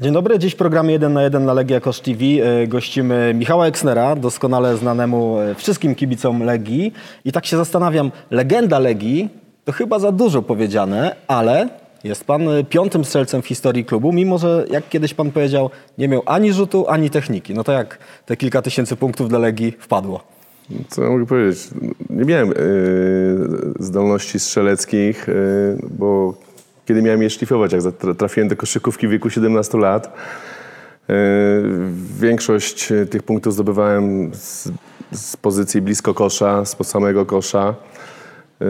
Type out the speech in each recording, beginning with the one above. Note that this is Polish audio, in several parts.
Dzień dobry, dziś programie 1 na 1 na Legia Kosz TV e, gościmy Michała Eksnera, doskonale znanemu e, wszystkim kibicom Legii. I tak się zastanawiam, legenda Legii to chyba za dużo powiedziane, ale jest pan e, piątym strzelcem w historii klubu, mimo że jak kiedyś pan powiedział, nie miał ani rzutu, ani techniki. No to jak te kilka tysięcy punktów dla Legii wpadło? Co ja mogę powiedzieć? Nie miałem e, zdolności strzeleckich, e, bo kiedy miałem je szlifować, jak trafiłem do koszykówki w wieku 17 lat, e, większość e, tych punktów zdobywałem z, z pozycji blisko kosza, spod samego kosza. E,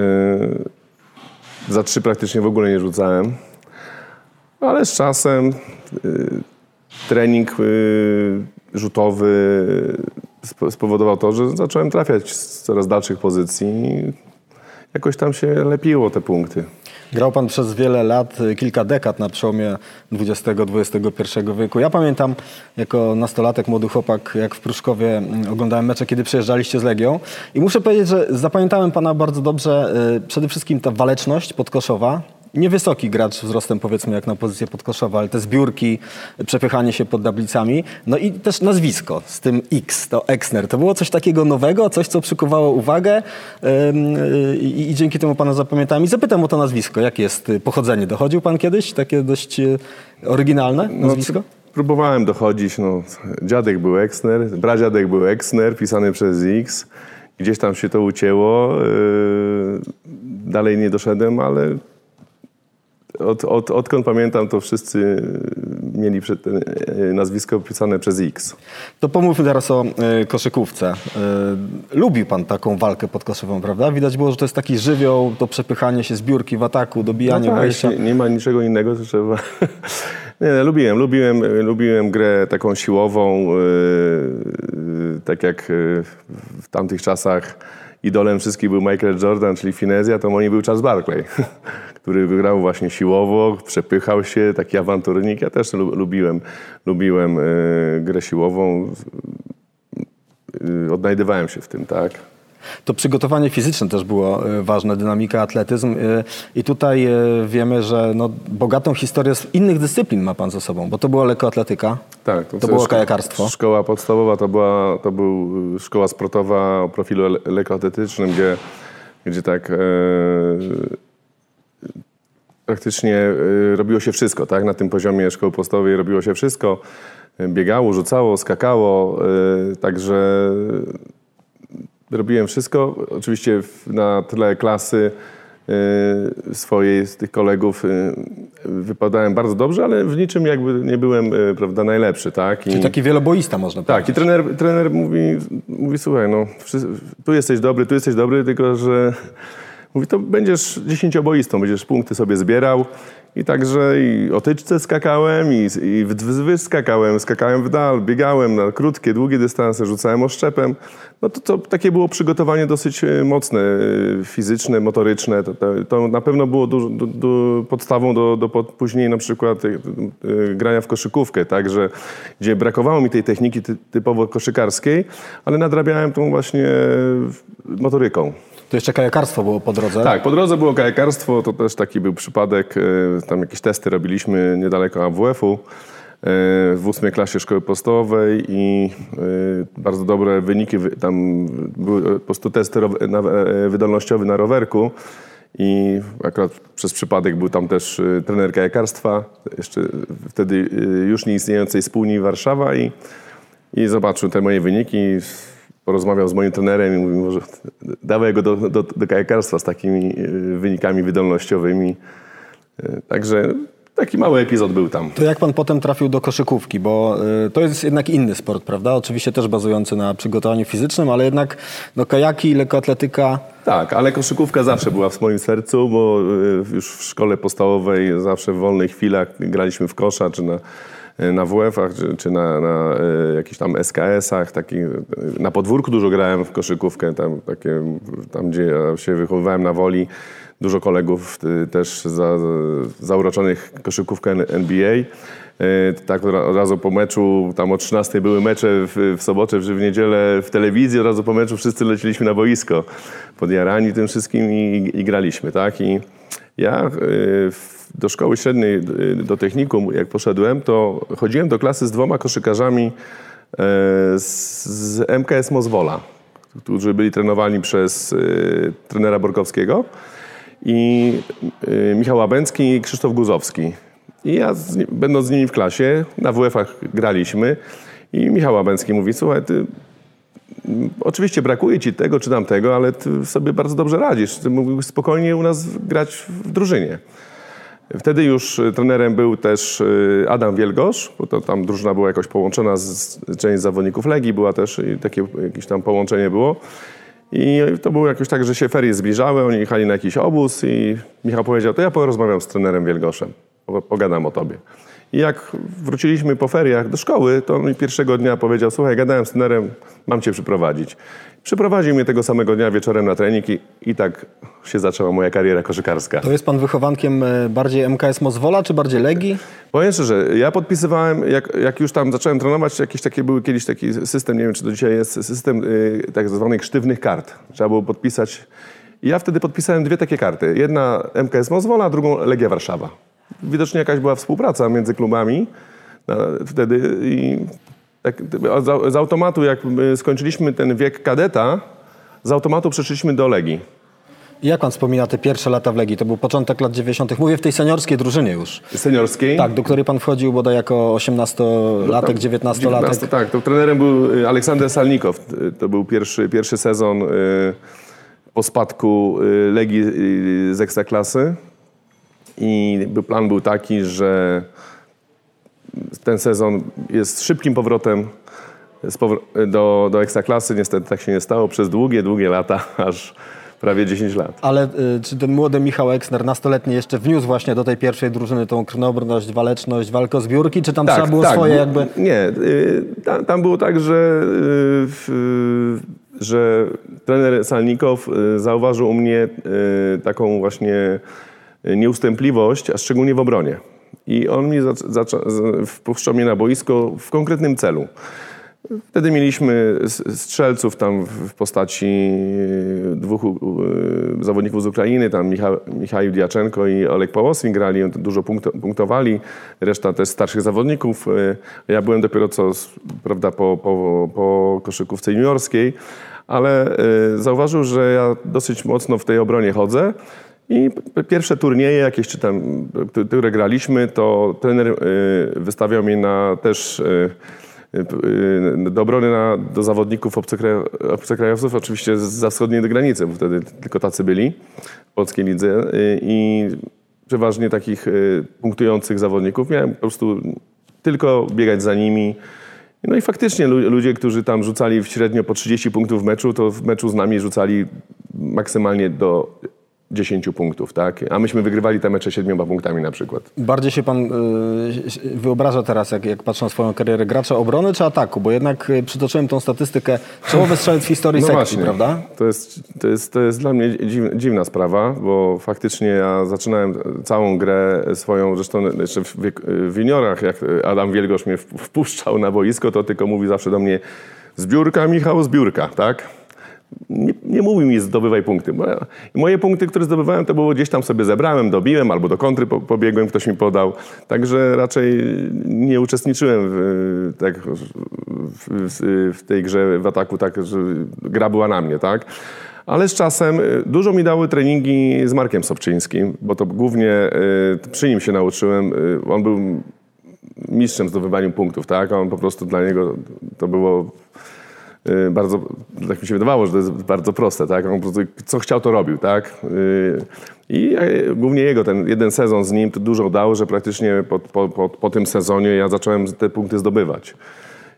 za trzy praktycznie w ogóle nie rzucałem. Ale z czasem trening rzutowy spo- spowodował to, że zacząłem trafiać z coraz dalszych pozycji i jakoś tam się lepiło te punkty. Grał pan przez wiele lat, y, kilka dekad na przełomie XX-XXI wieku. Ja pamiętam jako nastolatek, młody chłopak, jak w Pruszkowie mm, oglądałem mecze, kiedy przyjeżdżaliście z Legią. I muszę powiedzieć, że zapamiętałem pana bardzo dobrze. y, Przede wszystkim ta waleczność podkoszowa. Niewysoki gracz wzrostem powiedzmy jak na pozycję podkoszowa, ale te zbiórki, przepychanie się pod tablicami. No i też nazwisko z tym X, to Exner. To było coś takiego nowego, coś co przykuwało uwagę y, i, i dzięki temu pana zapamiętałem. I zapytam o to nazwisko. Jakie jest y, pochodzenie? Dochodził pan kiedyś? Takie dość y, oryginalne nazwisko? No, próbowałem dochodzić, no, dziadek był Exner, pradziadek był Exner, pisany przez X. Gdzieś tam się to ucięło, yy, dalej nie doszedłem, ale od, od, odkąd pamiętam, to wszyscy mieli przed, yy, nazwisko pisane przez X. To pomówmy teraz o y, koszykówce. Y, lubił pan taką walkę podkoszową, prawda? Widać było, że to jest taki żywioł, to przepychanie się zbiórki w ataku, dobijanie No tak, wejścia. nie, nie ma niczego innego, to trzeba... Nie, nie, lubiłem, lubiłem, lubiłem grę taką siłową, yy, tak jak w tamtych czasach idolem wszystkich był Michael Jordan, czyli Finezja, to oni był Charles Barkley, który grał właśnie siłowo, przepychał się, taki awanturnik. Ja też lu- lubiłem, lubiłem yy, grę siłową, yy, odnajdywałem się w tym, tak. To przygotowanie fizyczne też było y, ważne, dynamika, atletyzm. y, I tutaj y, wiemy, że no, bogatą historię z innych dyscyplin ma pan ze sobą, bo to była lekkoatletyka, Tak, to co było szko- kajakarstwo. Szkoła podstawowa to była, to był szkoła sportowa o profilu le- lekkoatletycznym, gdzie, gdzie tak e, praktycznie e, robiło się wszystko, tak? Na tym poziomie szkoły podstawowej robiło się wszystko. E, Biegało, rzucało, skakało, e, także robiłem wszystko. Oczywiście na tle klasy e, swojej z tych kolegów e, wypadałem bardzo dobrze, ale w niczym jakby nie byłem e, prawda, najlepszy, tak? I, Czyli taki wieloboista można tak, i powiedzieć. trener, trener mówi, mówi, słuchaj, no, tu jesteś dobry, tu jesteś dobry, tylko że mówi, to będziesz dziesięcioboistą, będziesz punkty sobie zbierał. I także i o tyczce skakałem, i, i w dwy skakałem, skakałem w dal, biegałem na krótkie, długie dystanse, rzucałem oszczepem. No to, to takie było przygotowanie dosyć e, mocne, e, fizyczne, motoryczne. To, to, to na pewno było dużo, du, du, podstawą do, do pod, później na przykład e, e, grania w koszykówkę, tak, że gdzie brakowało mi tej techniki ty, typowo koszykarskiej, ale nadrabiałem tą właśnie motoryką. To jeszcze kajakarstwo było po drodze. Tak, po drodze było kajakarstwo, to też taki był przypadek. e, Tam jakieś testy robiliśmy niedaleko AWF-u e, w ósmej klasie szkoły podstawowej i e, bardzo dobre wyniki. wy- Tam były po prostu testy wydolnościowe na rowerku. I akurat przez przypadek był tam też trener kajakarstwa, jeszcze wtedy już nieistniejącej spółni Warszawa i, i zobaczył te moje wyniki. Porozmawiał z moim trenerem i mówił, może dawaj go do, do, do kajakarstwa z takimi e, wynikami wydolnościowymi. E, Także taki mały epizod był tam. To jak pan potem trafił do koszykówki, bo y, to jest jednak inny sport, prawda? Oczywiście też bazujący na przygotowaniu fizycznym, ale jednak no, kajaki, lekkoatletyka, Tak, ale koszykówka zawsze była w moim sercu, bo e, już w szkole podstawowej zawsze w wolnych chwilach graliśmy w kosza, czy na, e, na WF-ach, czy, czy na, na e, jakichś tam SKS-ach. Na podwórku dużo grałem w koszykówkę, tam, takie, tam gdzie ja się wychowywałem na woli. Dużo kolegów e, też za, zauroczonych koszykówkę NBA. Tak od ra- od razu po meczu, tam o 13 były mecze w, w sobotę, czy w niedzielę w telewizji, od razu po meczu wszyscy leciliśmy na boisko podjarani tym wszystkim i, i graliśmy, tak? I Ja w- do szkoły średniej, y, do technikum, jak poszedłem, to chodziłem do klasy z dwoma koszykarzami e, z, MKS Mozwola, którzy byli trenowani przez trenera Borkowskiego i Michał Łabęcki i Krzysztof Guzowski. I ja, będąc z nimi w klasie, na WF-ach graliśmy i Michał Łabęcki mówi, słuchaj, ty Oczywiście brakuje ci tego czy tamtego, ale ty sobie bardzo dobrze radzisz. Ty mógłbyś spokojnie u nas grać w drużynie. Wtedy już y, trenerem był też y, Adam Wielgosz, bo to tam drużyna była jakoś połączona, z, część zawodników Legii była też i takie jakieś tam połączenie było. I to było jakoś tak, że się ferie zbliżały, oni jechali na jakiś obóz i Michał powiedział, to ja porozmawiam z trenerem Wielgoszem, po- pogadam o tobie. I jak wróciliśmy po feriach do szkoły, to on mi pierwszego dnia powiedział, słuchaj, gadałem z trenerem, mam cię przyprowadzić. Przyprowadził mnie tego samego dnia wieczorem na trening i, i tak się zaczęła moja kariera koszykarska. To jest pan wychowankiem e, bardziej MKS Mozwola, czy bardziej Legii? Powiem szczerze, ja podpisywałem, jak, jak już tam zacząłem trenować, jakieś takie były kiedyś taki system, nie wiem czy do dzisiaj jest, system y, tak zwanych sztywnych kart. Trzeba było podpisać. I ja wtedy podpisałem dwie takie karty. Jedna MKS Mozwola, a drugą Legia Warszawa. Widocznie jakaś była współpraca między klubami na, wtedy i tak, z, automatu, jak skończyliśmy ten wiek kadeta, z automatu przeszliśmy do Legii. Jak pan wspomina te pierwsze lata w Legii? To był początek lat 90. Mówię w tej seniorskiej drużynie już. Seniorskiej. Tak, do której pan wchodził bodaj jako 18-latek, 19-latek. 19, tak, to trenerem był Aleksander Salnikow. To był pierwszy, pierwszy sezon y, po spadku y, Legii z Ekstraklasy. I plan był taki, że ten sezon jest szybkim powrotem do, do Ekstraklasy. Niestety tak się nie stało przez długie, długie lata, aż prawie 10 lat. Ale y, czy ten młody Michał Eksner, nastoletni, jeszcze wniósł właśnie do tej pierwszej drużyny tą krnobność, waleczność, walkę o zbiórki, czy tam trzeba było swoje bu- jakby... Nie, y, tam, tam było tak, że, y, w- że trener Salnikow y, zauważył u mnie y, taką właśnie y, nieustępliwość, a szczególnie w obronie. I on z- wpuszczał mnie na boisko w konkretnym celu. Wtedy mieliśmy strzelców tam w postaci y, dwóch y, zawodników z Ukrainy, tam Michał, Diaczenko i Olek Pałoswin grali, dużo punkto- punktowali, reszta też starszych zawodników. Y, Ja byłem dopiero co, prawda, po, po, po koszykówce juniorskiej, ale zauważył, że ja dosyć mocno w tej obronie chodzę. I pierwsze turnieje jakieś, czy tam, które graliśmy, to trener y, wystawiał mnie na też y, y, do obrony na, do zawodników obcokraj- obcokrajowców, oczywiście za wschodniej granicy, bo wtedy tylko tacy byli w polskiej lidze i przeważnie takich punktujących zawodników. Miałem po prostu tylko biegać za nimi. No i faktycznie lu- ludzie, którzy tam rzucali średnio po 30 punktów w meczu, to w meczu z nami rzucali maksymalnie do 10 punktów, tak? A myśmy wygrywali te mecze siedmioma punktami na przykład. Bardziej się pan y, wyobraża teraz, jak, jak patrzę na swoją karierę, gracza obrony czy ataku? Bo jednak y, przytoczyłem tą statystykę, czołowy strzelec w historii sekcji, prawda? To jest, to, jest, to jest dla mnie dziw, dziwna sprawa, bo faktycznie ja zaczynałem całą grę swoją, zresztą jeszcze w, w juniorach, jak Adam Wielgosz mnie wpuszczał na boisko, to tylko mówi zawsze do mnie zbiórka, Michał, zbiórka, tak? Nie, nie mówił mi zdobywaj punkty. Moje punkty, które zdobywałem, to było gdzieś tam sobie zebrałem, dobiłem albo do kontry po, pobiegłem, ktoś mi podał. Także raczej nie uczestniczyłem w, tak, w, w, tej grze w ataku, tak, że gra była na mnie, tak? Ale z czasem y, dużo mi dały treningi z Markiem Sobczyńskim, bo to głównie y, przy nim się nauczyłem. Y, On był mistrzem w punktów, tak? On po prostu dla niego to było bardzo, tak mi się wydawało, że to jest bardzo proste, tak? On po prostu co chciał, to robił, tak? Y, I głównie jego, ten jeden sezon z nim to dużo dał, że praktycznie po, po, po, po tym sezonie ja zacząłem te punkty zdobywać.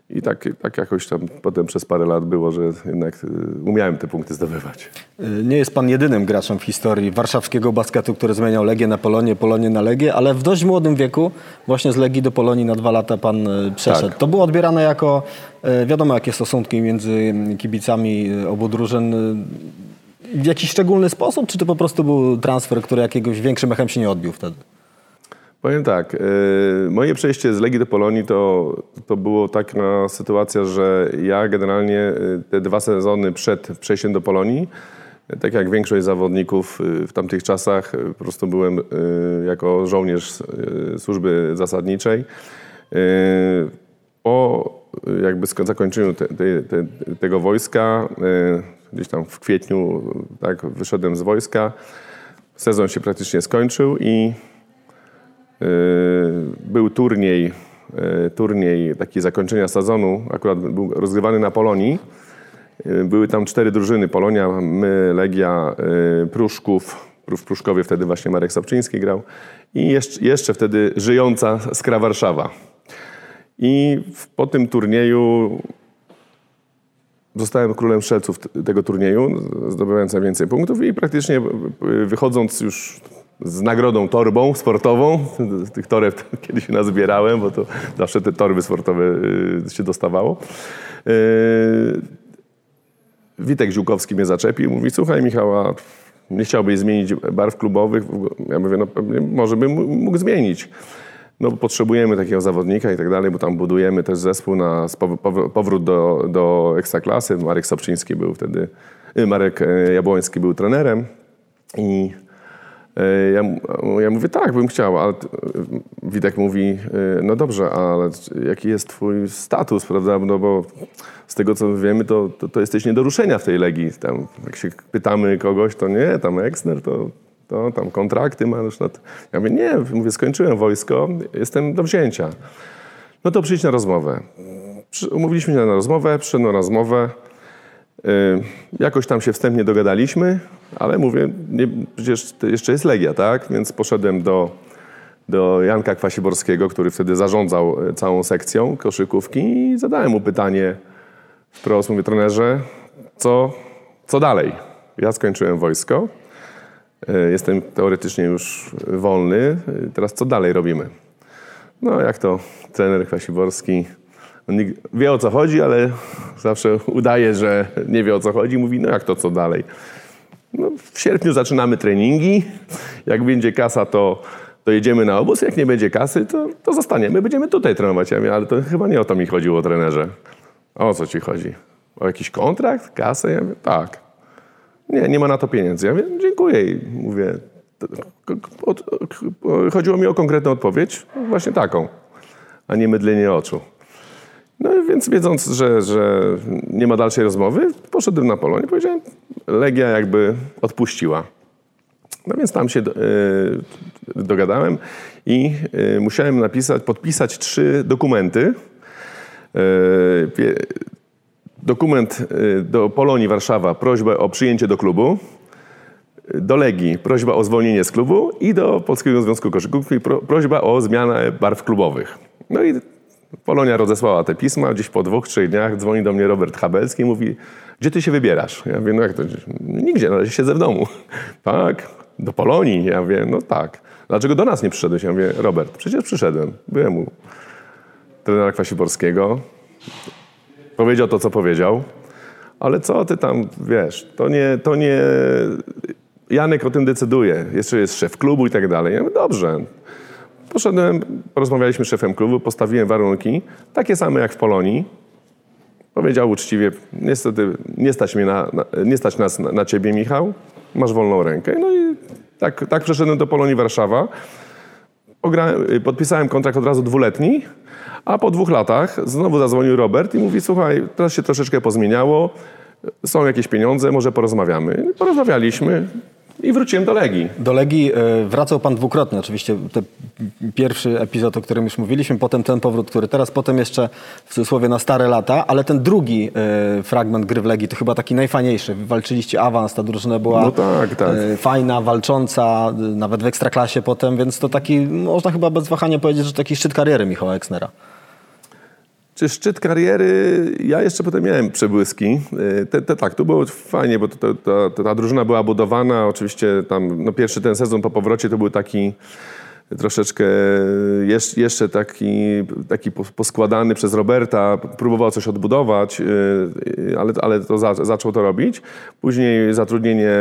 I tak, tak jakoś tam potem przez parę lat było, że jednak y, umiałem te punkty zdobywać. Y, Nie jest pan jedynym graczem w historii warszawskiego basketu, który zmieniał Legię na Polonię, Polonię na Legię, ale w dość młodym wieku właśnie z Legii do Polonii na dwa lata pan y, przeszedł. Tak. To było odbierane jako, wiadomo jakie stosunki między kibicami y, obu drużyn. W jakiś szczególny sposób, czy to po prostu był transfer, który jakiegoś większym echem się nie odbił wtedy? Powiem tak, y, moje przejście z Legii do Polonii to, to było taka sytuacja, że ja generalnie y, te dwa sezony przed przejściem do Polonii Tak jak większość zawodników y, w tamtych czasach, y, po prostu byłem y, jako żołnierz y, służby zasadniczej. Y, Po y, jakby zakończeniu te, te, te, tego wojska, y, gdzieś tam w kwietniu tak, wyszedłem z wojska, sezon się praktycznie skończył i y, był turniej, y, turniej taki zakończenia sezonu, akurat był rozgrywany na Polonii. Y, Były tam cztery drużyny, Polonia, my, Legia, Pruszków, w Pruszkowie wtedy właśnie Marek Sapczyński grał i jeszcze, wtedy żyjąca Skra Warszawa. I po tym turnieju zostałem królem strzelców tego turnieju, zdobywając najwięcej punktów i praktycznie wychodząc już z nagrodą torbą sportową, tych toreb kiedyś nazbierałem, bo to zawsze te torby sportowe y, się dostawało. Y, Witek Ziółkowski mnie zaczepił, mówi, słuchaj Michała, nie chciałbyś zmienić barw klubowych? Ja mówię, no może bym mógł zmienić. No potrzebujemy takiego zawodnika i tak dalej, bo tam budujemy też zespół na powrót do, do Ekstraklasy. Marek Sobczyński był wtedy, y, Marek e, Jabłoński był trenerem i ja, mu- ja mówię, tak, bym chciał, ale t- Witek mówi, e, no dobrze, ale jaki jest twój status, prawda, no bo z tego co wiemy, to, to, to jesteś nie do ruszenia w tej Legii. Tam, jak się pytamy kogoś, to nie, tam Exner, to, to tam kontrakty masz. No to, ja mówię, nie, mówię, skończyłem wojsko, jestem do wzięcia. No to przyjdź na rozmowę. Umówiliśmy się na rozmowę, przyszedłem na rozmowę. Y, jakoś tam się wstępnie dogadaliśmy, ale mówię, nie, przecież jeszcze jest Legia, tak? Więc poszedłem do, do Janka Kwasiborskiego, który wtedy zarządzał e, całą sekcją koszykówki i zadałem mu pytanie wprost, mówię, trenerze, co, co dalej? Ja skończyłem wojsko, e, jestem teoretycznie już wolny, teraz co dalej robimy? No jak to trener Kwasiborski, on wie o co chodzi, ale zawsze udaje, że nie wie o co chodzi. Mówi, no jak to co dalej? No, w sierpniu zaczynamy treningi. Jak będzie kasa, to, to jedziemy na obóz. Jak nie będzie kasy, to, to zostaniemy. Będziemy tutaj trenować. Ja mówię, ale to chyba nie o to mi chodziło, trenerze. O co ci chodzi? O jakiś kontrakt? Kasę? Ja mówię, tak. Nie, nie ma na to pieniędzy. Ja mówię, dziękuję. I mówię, chodziło mi o konkretną odpowiedź, właśnie taką, a nie mydlenie oczu. No więc wiedząc, że, że nie ma dalszej rozmowy, poszedłem na Polonię. Powiedziałem, Legia jakby odpuściła. No więc tam się e, dogadałem i e, musiałem napisać, podpisać trzy dokumenty. E, dokument do Polonii Warszawa, prośbę o przyjęcie do klubu. Do Legii prośba o zwolnienie z klubu i do Polskiego Związku Koszykówki pro, prośba o zmianę barw klubowych. No i Polonia rozesłała te pisma, gdzieś po dwóch, trzech dniach dzwoni do mnie Robert Habelski i mówi, gdzie ty się wybierasz? Ja mówię, no jak to, nigdzie, razie siedzę w domu. tak, do Polonii. Ja mówię, no tak. Dlaczego do nas nie przyszedłeś? Ja mówię, Robert, przecież przyszedłem. Byłem u trenera Kwasiborskiego. Powiedział to, co powiedział. Ale co ty tam, wiesz, to nie, to nie... Janek o tym decyduje. Jeszcze jest szef klubu i tak dalej. Ja mówię, dobrze. Poszedłem, porozmawialiśmy z szefem klubu, postawiłem warunki, takie same jak w Polonii. Powiedział uczciwie, niestety nie stać, mnie na, na, nie stać nas na, na ciebie, Michał, masz wolną rękę. No i tak, tak przeszedłem do Polonii Warszawa. Y, podpisałem kontrakt od razu dwuletni, a po dwóch latach znowu zadzwonił Robert i mówi, słuchaj, teraz się troszeczkę pozmieniało, są jakieś pieniądze, może porozmawiamy. I Porozmawialiśmy i wróciłem do Legii. Do Legii e, wracał pan dwukrotnie. Oczywiście ten pierwszy epizod, o którym już mówiliśmy, potem ten powrót, który teraz, potem jeszcze w cudzysłowie na stare lata, ale ten drugi e, fragment gry w Legii to chyba taki najfajniejszy. Walczyliście awans, ta drużyna była No tak, tak. e, fajna, walcząca, nawet w ekstraklasie potem, więc to taki, można chyba bez wahania powiedzieć, że taki szczyt kariery Michała Eksnera. Czy szczyt kariery? Ja jeszcze potem miałem przebłyski. Y, Te, te, tak, tu było fajnie, bo to, to, ta, ta drużyna była budowana. Oczywiście tam no pierwszy ten sezon po powrocie to był taki troszeczkę jeszcze, jeszcze taki, taki po- poskładany przez Roberta. Próbował coś odbudować, y, ale, ale to za, zaczął to robić. Później zatrudnienie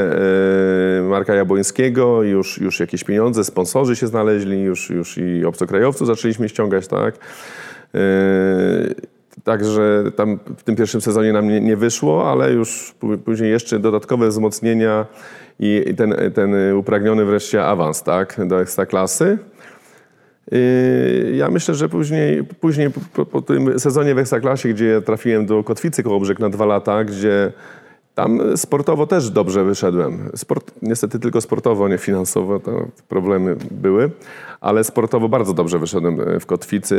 Marka Jabłońskiego, już, już jakieś pieniądze, sponsorzy się znaleźli, już, już i obcokrajowców zaczęliśmy ściągać, tak. Yy, Także tam w tym pierwszym sezonie nam nie, nie wyszło, ale już później jeszcze dodatkowe wzmocnienia i ten, ten upragniony wreszcie awans tak, do ekstraklasy. Yy, ja myślę, że później, później po, po, tym sezonie w Ekstraklasie, gdzie trafiłem do Kotwicy Kołobrzeg na dwa lata, gdzie tam sportowo też dobrze wyszedłem. Sport, niestety tylko sportowo, nie finansowo, to problemy były, ale sportowo bardzo dobrze wyszedłem w Kotwicy.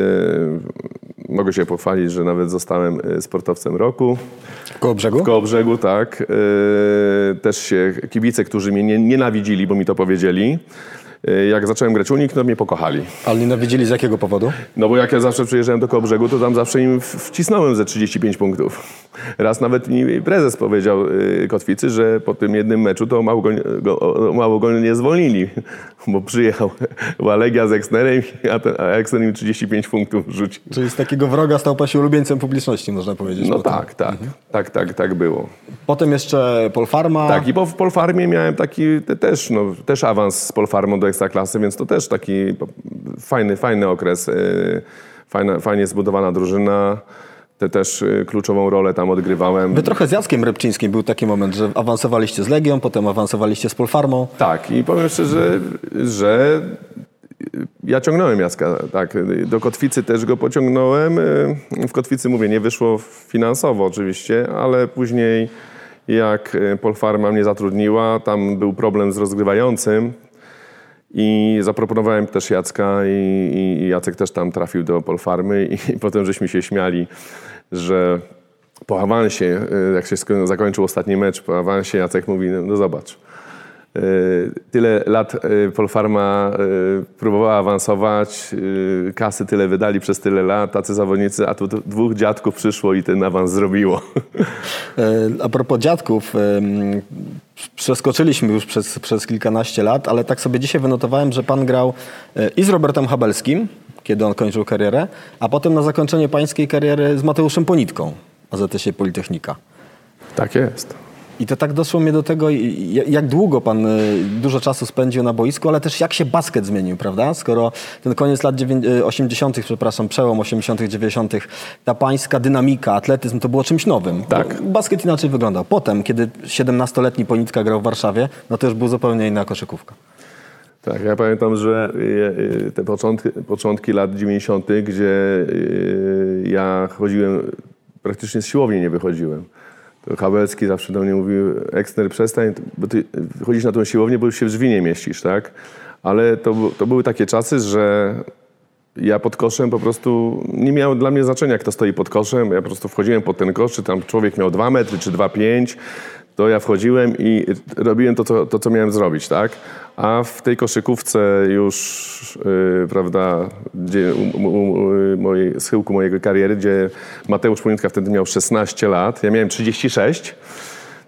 Mogę się pochwalić, że nawet zostałem sportowcem roku. W Kołobrzegu? W Kołobrzegu, tak. Też się kibice, którzy mnie nienawidzili, bo mi to powiedzieli, jak zacząłem grać unik, to mnie pokochali. Ale nienawidzili z jakiego powodu? No bo jak ja zawsze przyjeżdżałem do Kołobrzegu, to tam zawsze im wcisnąłem ze 35 punktów. Raz nawet mi prezes powiedział y, Kotwicy, że po tym jednym meczu to mało go, go, mało go nie zwolnili, bo przyjechał Walegia z Exnerem, a, ten, a Exner im 35 punktów rzucił. Czyli z takiego wroga stał pan się ulubieńcem publiczności, można powiedzieć. No tak, tak, mhm. tak, tak, tak było. Potem jeszcze Polfarma. Tak, i po, w Polfarmie miałem taki te, też, no, też awans z Polfarmą do Ekstraklasy, więc to też taki fajny, fajny okres. Y, fajna, fajnie zbudowana drużyna. Te też y, kluczową rolę tam odgrywałem. Wy trochę z Jackiem Rybczyńskim był taki moment, że awansowaliście z Legią, potem awansowaliście z Polfarmą. Tak i powiem szczerze, że ja ciągnąłem Jacka, tak. Do Kotwicy też go pociągnąłem. W Kotwicy, mówię, nie wyszło finansowo oczywiście, ale później jak Polfarma mnie zatrudniła, tam był problem z rozgrywającym, i zaproponowałem też Jacka i, i Jacek też tam trafił do Polfarmy i, potem żeśmy się śmiali, że po awansie, e, jak się zakończył ostatni mecz, po awansie Jacek mówi, no, no zobacz, tyle lat e, Polfarma próbowała awansować, kasy tyle wydali przez tyle lat, tacy zawodnicy, a tu dwóch dziadków przyszło i ten awans zrobiło. A propos dziadków, Przeskoczyliśmy już przez, przez kilkanaście lat, ale tak sobie dzisiaj wynotowałem, że pan grał i z Robertem Habelskim, kiedy on kończył karierę, a potem na zakończenie pańskiej kariery z Mateuszem Ponitką, AZS-ie Politechnika. Tak jest. I to tak doszło mnie do tego, jak długo pan y, dużo czasu spędził na boisku, ale też jak się basket zmienił, prawda? Skoro ten koniec lat 80., y, przepraszam, przełom 80., 90., ta pańska dynamika, atletyzm to było czymś nowym. Tak. Basket inaczej wyglądał. Potem, kiedy 17-letni Ponitka grał w Warszawie, no to już był zupełnie inna koszykówka. Tak, ja pamiętam, że y, te początki, początki lat 90., gdzie ja chodziłem, praktycznie z siłowni nie wychodziłem. Kabelski zawsze do mnie mówił, Eksner przestań, bo ty chodzisz na tą siłownię, bo już się w drzwi nie mieścisz, tak? Ale to, to były takie czasy, że ja pod koszem po prostu nie miało dla mnie znaczenia, kto stoi pod koszem. Ja po prostu wchodziłem pod ten kosz, czy tam człowiek miał 2 metry, czy 2,5 to ja wchodziłem i robiłem to, co, to, co miałem zrobić, tak? A w tej koszykówce już, yy, prawda, gdzie u, u, u, mojej, schyłku mojej kariery, gdzie Mateusz Poniutka wtedy miał 16 lat, ja miałem 36,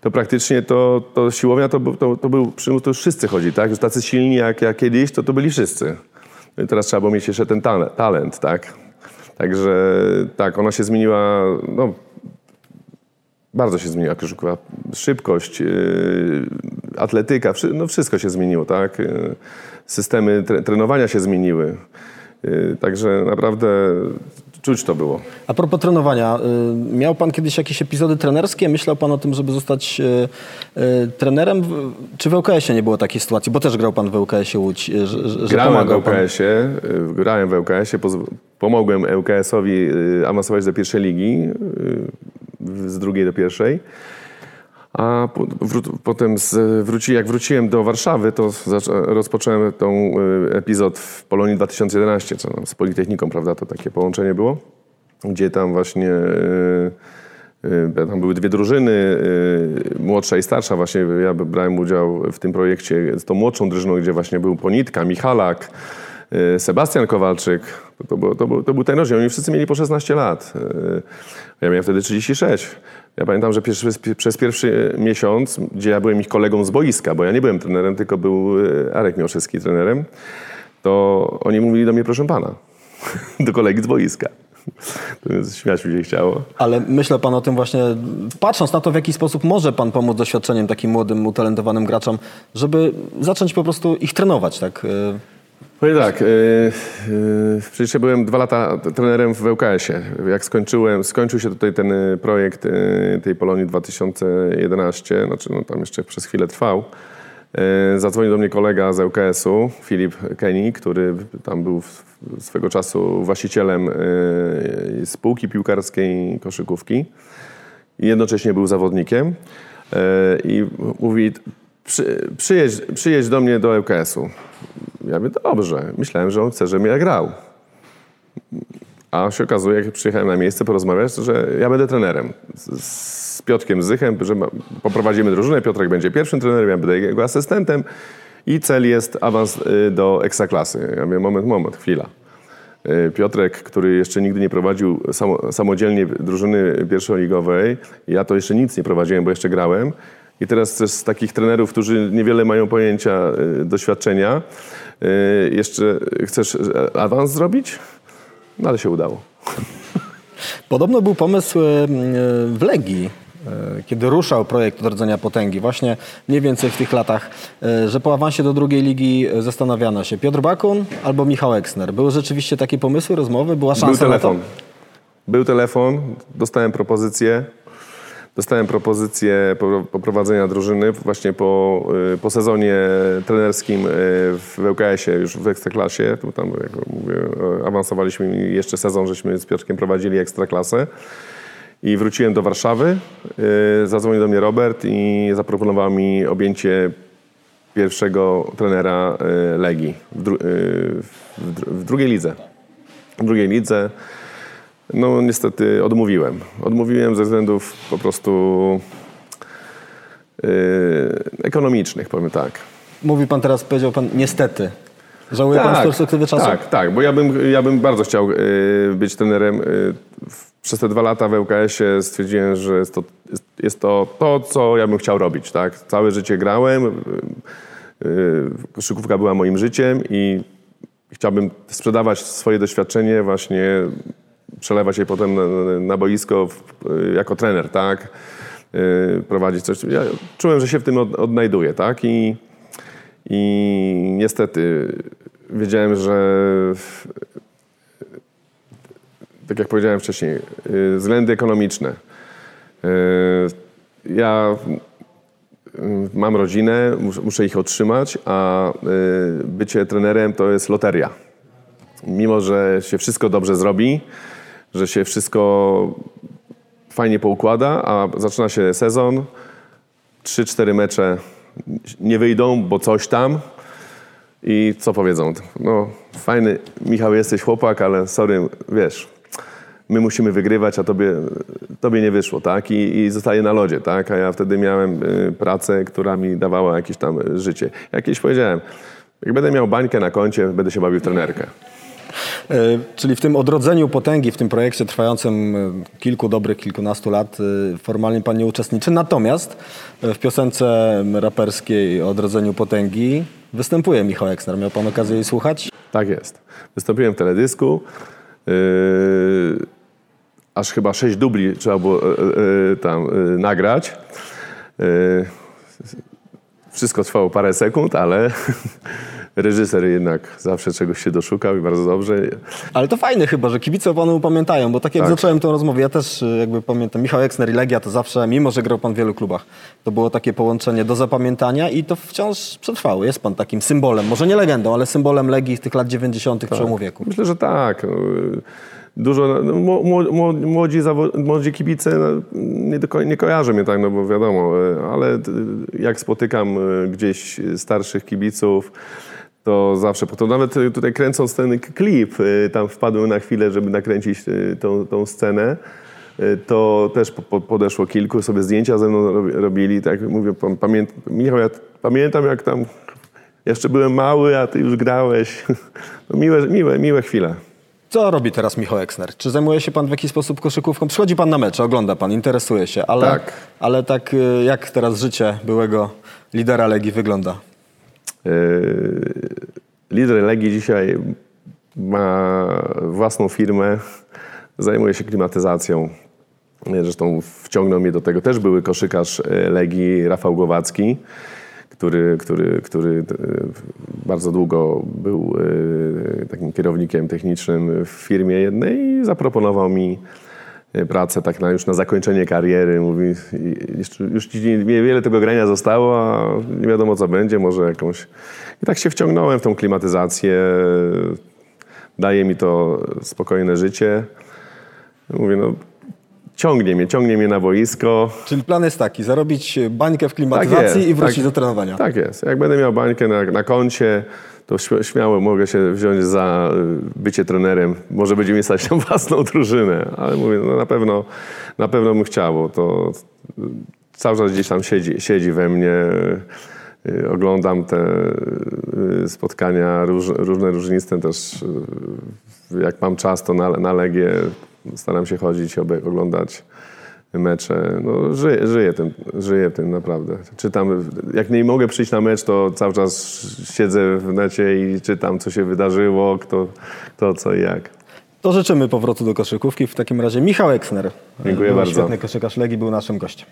to praktycznie to, to siłownia to, to, to był to już wszyscy chodzi, tak? Że tacy silni jak ja kiedyś, to to byli wszyscy. No i teraz trzeba było mieć jeszcze ten talent, talent tak? Także tak, ona się zmieniła, no, bardzo się zmieniła koszykówka. Szybkość, yy, atletyka, no wszystko się zmieniło, tak? Yy, systemy trenowania się zmieniły. Yy, także naprawdę czuć to było. A propos trenowania, miał pan kiedyś jakieś epizody trenerskie? Myślał pan o tym, żeby zostać trenerem? Czy w LKS-ie nie było takiej sytuacji? Bo też grał pan w LKS-ie Łódź. Że, grałem w LKS-ie, grałem w LKS-ie, pomogłem LKS-owi awansować do pierwszej ligi z drugiej do pierwszej. A potem z, wróci, jak wróciłem do Warszawy, to rozpocząłem ten epizod w Polonii 2011, co z Politechniką, prawda, to takie połączenie było, gdzie tam właśnie e, e, tam były dwie drużyny, młodsza i starsza. Właśnie ja brałem udział w tym projekcie z tą młodszą drużyną, gdzie właśnie był Ponitka, Michalak, Sebastian Kowalczyk. To, to, to, był, to był ten rozdział. Oni wszyscy mieli po 16 lat. Ja miałem wtedy 36. Ja pamiętam, że pierwszy, przez pierwszy miesiąc, gdzie ja byłem ich kolegą z boiska, bo ja nie byłem trenerem, tylko był e, Arek Miłoszewski trenerem, to oni mówili do mnie, proszę pana, do kolegi z boiska. To śmiać mi się chciało. Ale myślał pan o tym właśnie, patrząc na to, w jaki sposób może pan pomóc doświadczeniem takim młodym, utalentowanym graczom, żeby zacząć po prostu ich trenować, tak? Powiem tak, yy, yy, przecież ja byłem dwa lata trenerem w ŁKS-ie. Jak skończyłem, skończył się tutaj ten y, projekt yy, tej Polonii 2011, znaczy no, tam jeszcze przez chwilę trwał, zadzwonił do mnie kolega z ŁKS-u, Filip Kenny, który tam był swego czasu właścicielem spółki piłkarskiej koszykówki i jednocześnie był zawodnikiem i mówi, przy, przyjedź do mnie do ŁKS-u. Ja mówię, dobrze. Myślałem, że on chce, żebym ja grał. A się okazuje, jak przyjechałem na miejsce porozmawiać, że ja będę trenerem. Z, Piotrkiem Zychem, że poprowadzimy drużynę. Piotrek będzie pierwszym trenerem, ja będę jego asystentem. I cel jest awans y, do ekstraklasy. Ja mówię, moment, moment, chwila. Y, Piotrek, który jeszcze nigdy nie prowadził samo, samodzielnie drużyny pierwszoligowej, ja to jeszcze nic nie prowadziłem, bo jeszcze grałem. I teraz też z takich trenerów, którzy niewiele mają pojęcia, y, doświadczenia, y, jeszcze chcesz awans zrobić? No ale się udało. Podobno był pomysł w Legii, kiedy ruszał projekt odrodzenia potęgi, właśnie mniej więcej w tych latach, że po awansie do drugiej ligi zastanawiano się Piotr Bakun albo Michał Eksner. Były rzeczywiście takie pomysły, rozmowy? Była szansa Był telefon. Był telefon, dostałem propozycję. Dostałem propozycję poprowadzenia drużyny właśnie po, y, po sezonie trenerskim y, w ŁKS-ie, już w Ekstraklasie. Tam, jak mówię, awansowaliśmy jeszcze sezon, żeśmy z Piotrkiem prowadzili Ekstraklasę. I wróciłem do Warszawy, y, zadzwonił do mnie Robert i zaproponował mi objęcie pierwszego trenera Legii w, dru w drugiej lidze. W drugiej lidze. No niestety odmówiłem. Odmówiłem ze względów po prostu yy, ekonomicznych, powiem tak. Mówi pan teraz, powiedział pan niestety. Żałuje tak, pan z perspektywy czasu? Tak, tak, bo ja bym, ja bym bardzo chciał yy, być trenerem. Yy, przez te dwa lata w ŁKS-ie stwierdziłem, że jest to, jest, jest, to to, co ja bym chciał robić. Tak? Całe życie grałem, yy, koszykówka była moim życiem i chciałbym sprzedawać swoje doświadczenie właśnie przelewać je potem na, na boisko w, jako trener, tak? Yy, prowadzić coś. Ja czułem, że się w tym od, odnajduję, tak? I, I niestety wiedziałem, że tak jak powiedziałem wcześniej, yy, względy ekonomiczne. Ja mam rodzinę, muszę ich otrzymać, a bycie trenerem to jest loteria. Mimo, że się wszystko dobrze zrobi, że się wszystko fajnie poukłada, a zaczyna się sezon, 3-4 mecze nie wyjdą, bo coś tam i co powiedzą? No fajny, Michał jesteś chłopak, ale sorry, wiesz, my musimy wygrywać, a tobie, tobie nie wyszło, tak? I, I na lodzie, tak? A ja wtedy miałem y, pracę, która mi dawała jakieś tam życie. Jak kiedyś powiedziałem, jak będę miał bańkę na koncie, będę się bawił w trenerkę. E, czyli w tym odrodzeniu potęgi, w tym projekcie trwającym e, kilku dobrych, kilkunastu lat, e, formalnie pan nie uczestniczy. Natomiast w piosence raperskiej o odrodzeniu potęgi występuje Michał Eksner. Miał pan okazję jej słuchać? Tak jest. Wystąpiłem w teledysku. Yy, aż chyba sześć dubli trzeba było yy, tam yy, nagrać. Wszystko trwało parę sekund, ale reżyser jednak zawsze czegoś się doszukał i bardzo dobrze. Ale to fajne chyba, że kibice o panu pamiętają, bo tak jak tak. zacząłem tę rozmowę, ja też y, jakby pamiętam, Michał Eksner i Legia to zawsze, mimo że grał pan w wielu klubach, to było takie połączenie do zapamiętania i to wciąż przetrwało. Jest pan takim symbolem, może nie legendą, ale symbolem Legii z tych lat 90. Tak. przełomu wieku. Myślę, że tak. No, dużo, no, młodzi, młodzi kibice no, nie, do, nie kojarzą mnie tak, no bo wiadomo, e, ale jak spotykam gdzieś starszych kibiców, to zawsze, to nawet tutaj kręcąc ten klip, y, tam wpadłem na chwilę, żeby nakręcić y, tą, tą scenę, y, to też po, podeszło kilku, sobie zdjęcia ze mną robili, tak mówię, Michał, ja pamiętam jak tam jeszcze byłem mały, a ty już grałeś. No miłe, miłe, miłe chwile. Co robi teraz Michał Eksner? Czy zajmuje się pan w jakiś sposób koszykówką? Przychodzi pan na mecze, ogląda pan, interesuje się, ale tak, ale tak jak teraz życie byłego lidera Legii wygląda? Yy, lider Legii dzisiaj ma własną firmę, zajmuje się klimatyzacją. Zresztą wciągnął mnie do tego. Też były koszykarz yy, Legii, Rafał Głowacki, który, który, który e, bardzo długo był e, takim kierownikiem technicznym w firmie jednej i zaproponował mi e, pracę tak na, już na zakończenie kariery. Mówi, jeszcze, już ci niewiele tego grania zostało, a nie wiadomo co będzie, może jakąś... I tak się wciągnąłem w tą klimatyzację. Daje mi to spokojne życie. Mówię, no ciągnie mnie, ciągnie mnie na boisko. Czyli plan jest taki, zarobić bańkę w klimatyzacji Tak jest, i wrócić tak. do trenowania. Tak jest. Jak będę miał bańkę na, na koncie, to śmi- śmiało mogę się wziąć za y, bycie trenerem. Może będzie mi stać na własną drużynę, ale mówię, no na pewno, na pewno bym chciał, bo to y, cały czas gdzieś tam siedzi, siedzi we mnie. Y, Oglądam te spotkania róż, różne, różniste też. Jak mam czas, to na, na Legię staram się chodzić, oglądać mecze. No, żyję, żyję, tym, żyję tym naprawdę. Czytam, jak nie mogę przyjść na mecz, to cały czas siedzę w necie i czytam, co się wydarzyło, kto, kto co i jak. To życzymy powrotu do koszykówki. W takim razie Michał Eksner, Dziękuję były bardzo. świetny koszykarz Legii, był naszym gościem.